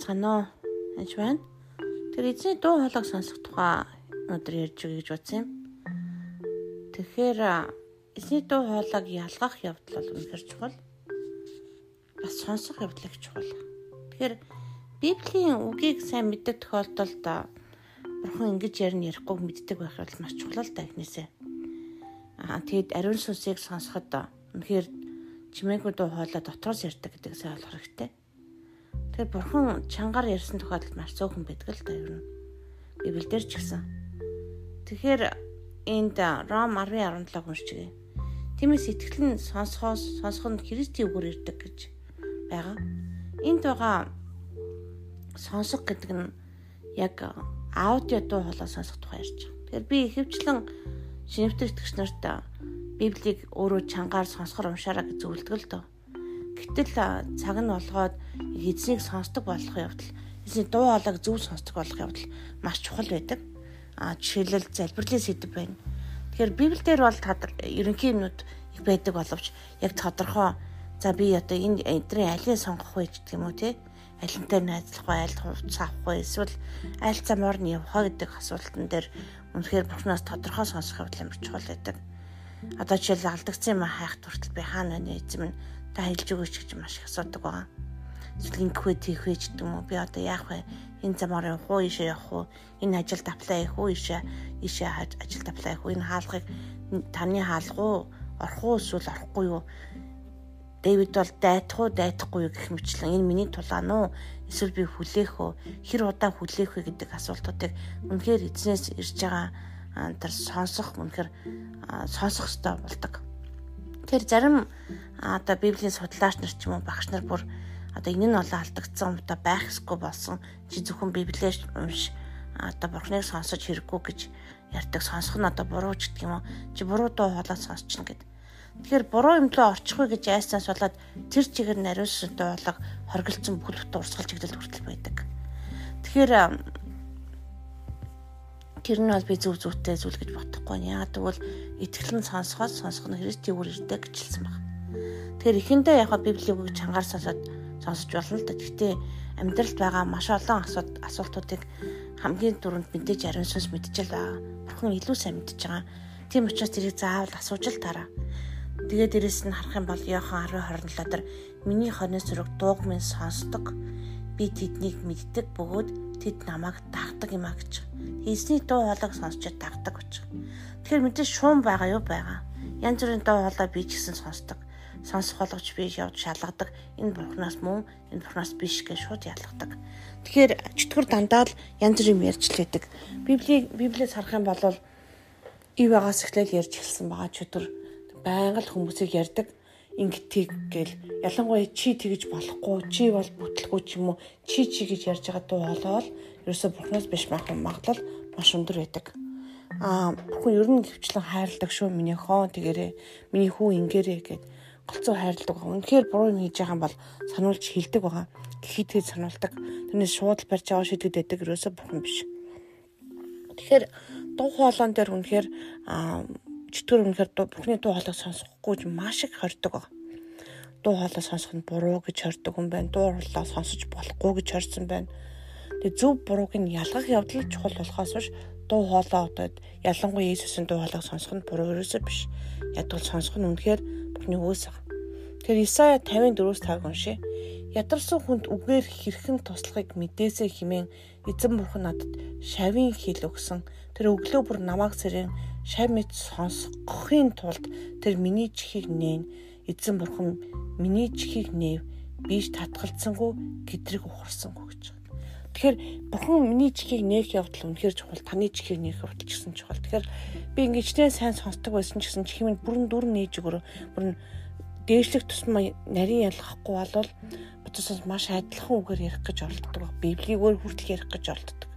байцгаана уу? Анч байна. Тэр эзний дуу хоолойг сонсох тухай өнөөдөр ярьж өгье гэж бодсон юм. Тэгэхээр эзний дуу хоолойг ялгах явдал бол үнэхэр чухал. Бас сонсох явдал их чухал. Тэгэхээр Библийн үгийг сайн мэддэг тохиолдолд бурхан ингэж ярина ярихгүй мэддэг байх бол маш чухал л да эхнээсээ. Аа тэгэд ариун сүнсийг сонсоход үнэхээр чимээгүй дуу хоолой дотроос ярьдаг гэдэг сайн ойлгох хэрэгтэй. Тэгэхээр бурхан чангаар ярьсан тохиолдолд маш цөөхөн байдаг л ер нь. Библиэлд ч гэсэн. Тэгэхээр энд Ром 10:17 уншчихъя. Тиймээс итгэл нь сонсохоос сонсох нь Христийн үгээр ирдэг гэж байгаа. Энд байгаа сонсох гэдэг нь яг аудио дуу хоолой сонсох тухай ярьж байгаа. Тэгэхээр би ихэвчлэн шинэвтер итгэгч нарт Библийг өөрөө чангаар сонсохор уншаараа гэж зөвлөдөг л дөө. Гэтэл цаг нь болгоод эзнийг сонсдог болох явдал эзний дуу хоолойг зөв сонсдог болох явдал маш чухал байдаг. А жишээлбэл залбирлын сэдв байна. Тэгэхээр Библиэлд бол ерөнхий юмнууд их байдаг боловч яг тодорхой за би одоо энэ эдрийн алийг сонгох вэ гэдэг юм уу те алинтай найзлах вэ аль хувцас авах вэ эсвэл аль замаар нь явах гэдэг асуултан дээр үнэхээр бурхнаас тодорхой сонсох явдал амар чухал байдаг. Одоо жишээл алдагдсан юм хайх хүртэл би хаана байна эзэм нь та хэлж өгөөч гэж маш их асуудаг байгаа. Эсвэл ингэхвэ тийхвэ ч гэдэг юм уу. Би одоо яах вэ? Энэ замаар явах уу, ийшээ явах уу? Энэ ажилд аплай хийх үү, ийшээ ийшээ ажилд аплай хийх үү? Энэ хаалгыг таны хаалга уу? Орох уу эсвэл орохгүй юу? Дэвид бол дайтах уу, дайтахгүй юу гэх мэтлэн энэ миний тулаан уу? Эсвэл би хүлээх үү? Хэр удаа хүлээх вэ гэдэг асуултуудыг үнэхээр эзнээс ирж байгаа тэр сонсох үнэхээр сонсох хэрэгтэй болдог. Тэгэхээр зарим одоо библийн судлаач нар ч юм уу багш нар бүр одоо энэ нь олон алдагдсан одоо байх ёсгүй болсон чи зөвхөн библиэс унш одоо бурхныг сонсож хэрэггүй гэж ярьдаг сонсох нь одоо буруу ч гэдэг юм уу чи буруу дуу хоолой сонсчихно гэд. Тэгэхээр буруу юм руу орчихгүй гэж айснаас болоод тэр чигээр нариусан дуу хоолойг хоригдсан бүхэл бүтэн урсгалж игдэл хүртэл байдаг. Тэгэхээр тэр нь бол би зөв зөвтэй зүйл гэж бодохгүй. Яагаад гэвэл итгэлэн сонсохоос сонсох нь Христийн үгээр ирдэг гэж хэлсэн байна. Тэгэхээр эхэндээ яг Библийн үгийг чангаар сонсоод сонсож болно л да. Гэхдээ амьдралд байгаа маш олон асуултуудыг хамгийн түрүүнд мэдээж ариун сүнс мэдчихэл байгаа. Бурхан илүү сайн мэдж байгаа. Тийм учраас тэрийг заавал асууж л тараа. Тэгээд дээрэс нь харах юм бол Иохан 10:27 дээр миний хоньос зүрэг дууг минь сонсдог. Би тэднийг мэддэг бөгөөд тэд намайг дагдаг юм а гэж. Эзний дуу хоолойг сонсчод дагдаг гэж. Тэгэхээр мэдээ шуум байгаа юу байгаа. Янз бүрийн дуу хоолой би ч гэсэн сонсдог. Сонсох болгож би явж шалгадаг. Энэ бурхнаас мөн энэ бурхнаас биш гэж шууд ялгадаг. Тэгэхээр чөтгөр дандаа л янз бүрийн ярьж лээдэг. Библийг библиэс харах юм бол ив байгаас эхлээл ярьж эхэлсэн байгаа чөтгөр байнга л хүмүүсийг ярьдаг ингэтийг гэл ялангуяа чи тэгж болохгүй чи бол бүтлэхгүй ч юм уу чи чи гэж ярьж байгаа дуу хоолой л ерөөсө бурхнаас биш байх магадлал маш өндөр байдаг. Аа бүхэн ер нь гэвчлэн хайрладаг шүү миний хон тэгэрээ миний хүү ингээрээ гэд голцоо хайрладаг байгаа. Үнэхээр буруу юм хийж байгаа юм бол сануулж хилдэг байгаа. Гэхийдээ сануулдаг. Тэрнээс шууд барьж аваа шийдэгд байдаг ерөөсө бурхан биш. Тэгэхээр дуу хоолойн дээр үнэхээр аа чөтгөр үнэхээр бурхны дуу хоолойг сонсохгүй маш их хордог. Дуу хоолой сонсох нь буруу гэж хордог хүн байна. Дуу хоолой сонсож болохгүй гэж хорсон байна. Тэгээ зөв бурууг нь ялгах явдал чухал болохоос биш дуу хоолой одоо ялангуяа Иесусийн дуу хоолойг сонсох нь буруу ерөөсөө биш. Ядгал сонсох нь үнэхээр бурхны өөс ах. Тэгэхээр Исая 54-өөс 5 уншия. Ядарсан хүнд үгээр хэрхэн туслахыг мэдээсээ химэн эзэн бурхан надад шавийн хил өгсөн. Тэр өглөө бүр намааг сэрэн шав мэд сонсгохын тулд тэр миний чихийг нээн эзэн бурхан миний чихийг нээв биш татгалцсангүй гэдрэг ухарсангүй гэж байна. Тэгэхээр бурхан миний чихийг нээх явдал үнэхээр чухал таны чихийг нээх явдал ч гэсэн чухал. Тэгэхээр би ингэжтэй сайн сонсдог байсан ч гэсэн чихийг минь бүрэн дүрн нээж өгөрөө бүрэн дээшлэх тусмаа нарийн ялгахгүй болвол бодосоос маш адилхан үгээр ярих гэж оролддог. Библийг өөр хүртэл ярих гэж оролддог.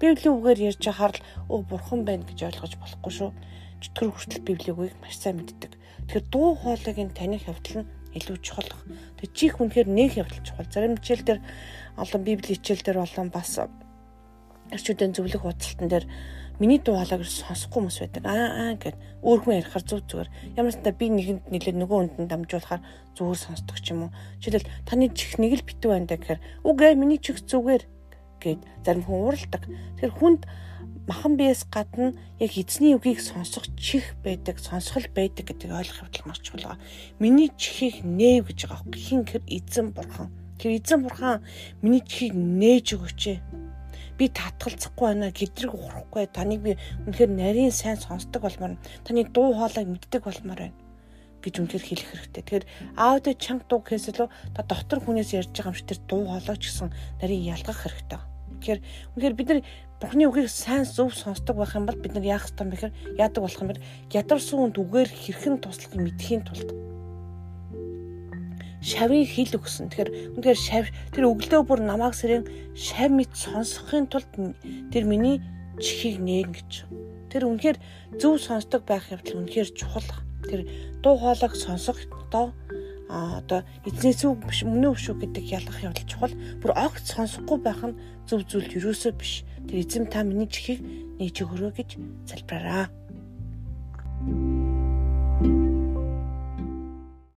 Библийн үгээр ярьж ахаар л өө бурхан байна гэж ойлгож болохгүй шүү. Чөтгөр хүртэл Библийн үгийг маш сайн мэддэг. Тэгэхээр дуу хоолойг нь таних явдал нь илүү чухал. Тэг чих үнэхээр нэг явдал чухал. Зарим хичээл дээр олон Библийн хичээл дээр болон бас эрчүүдийн зөвлөх хуудсалтан дээр миний дуу хоолойг сонсохгүй хүмүүс байдаг. Аа аа гэд өөр хүн ярихаар зүг зүгээр. Ямар ч та би нэгэнд нэлээд нөгөө хүнд дамжуулахаар зүгээр сонсдог ч юм уу. Жишээлбэл таны чих нэг л битүү байна гэхээр үгүй миний чих зүгээр гэд зарим хүн уурладаг. Тэгэхээр хүнд махан биес гадна яг эзний үгийг сонсох чих байдаг, сонсгол байдаг гэдгийг ойлгох явдал маш чухал. Миний чихийг нээв гэж байгаа юм. Хин хэр эзэн бурхан. Тэр эзэн бурхан миний чихийг нээж өгөөч би татгалзахгүй байна гэдрэг ухрахгүй таныг би үнэхээр нарийн сайн сонсдог болмоор таны дуу хоолойг мэддэг болмоор байна гэж үнэхээр хэлэх хэрэгтэй. Тэгэхээр аудио чанга дуу гэхээс илүү дотор хүнээс ярьж байгаа юм шиг тэр дуу хоолой ч гэсэн нарийн ялгах хэрэгтэй. Тэгэхээр үнэхээр бид нар Бурхны үгийг сайн зөв сонсдог байх юм бол бид нар яах ёстой юм бэхээр яадаг болох юм бэ? Ядарсан үнд үгээр хэрхэн туслахыг мэдхийн тулд шавийн хил өгсөн. Тэгэхээр үнэхээр шав тэр өглөө бүр намааг сэрэн шав мэд сонсохын тулд тэр миний чихийг нээн гэж. Тэр үнэхээр зөв сонсдог байх явдал үнэхээр чухал. Тэр дуу хоолойг сонсох одоо одоо эзний зүг биш өмнө өшөө гэдэг ялгах явдал чухал. Бүр огт сонсохгүй байх нь зөв зүйл юусоо биш. Тэр эзэм та миний чихийг нээж өгөрөө гэж залбираа. thank you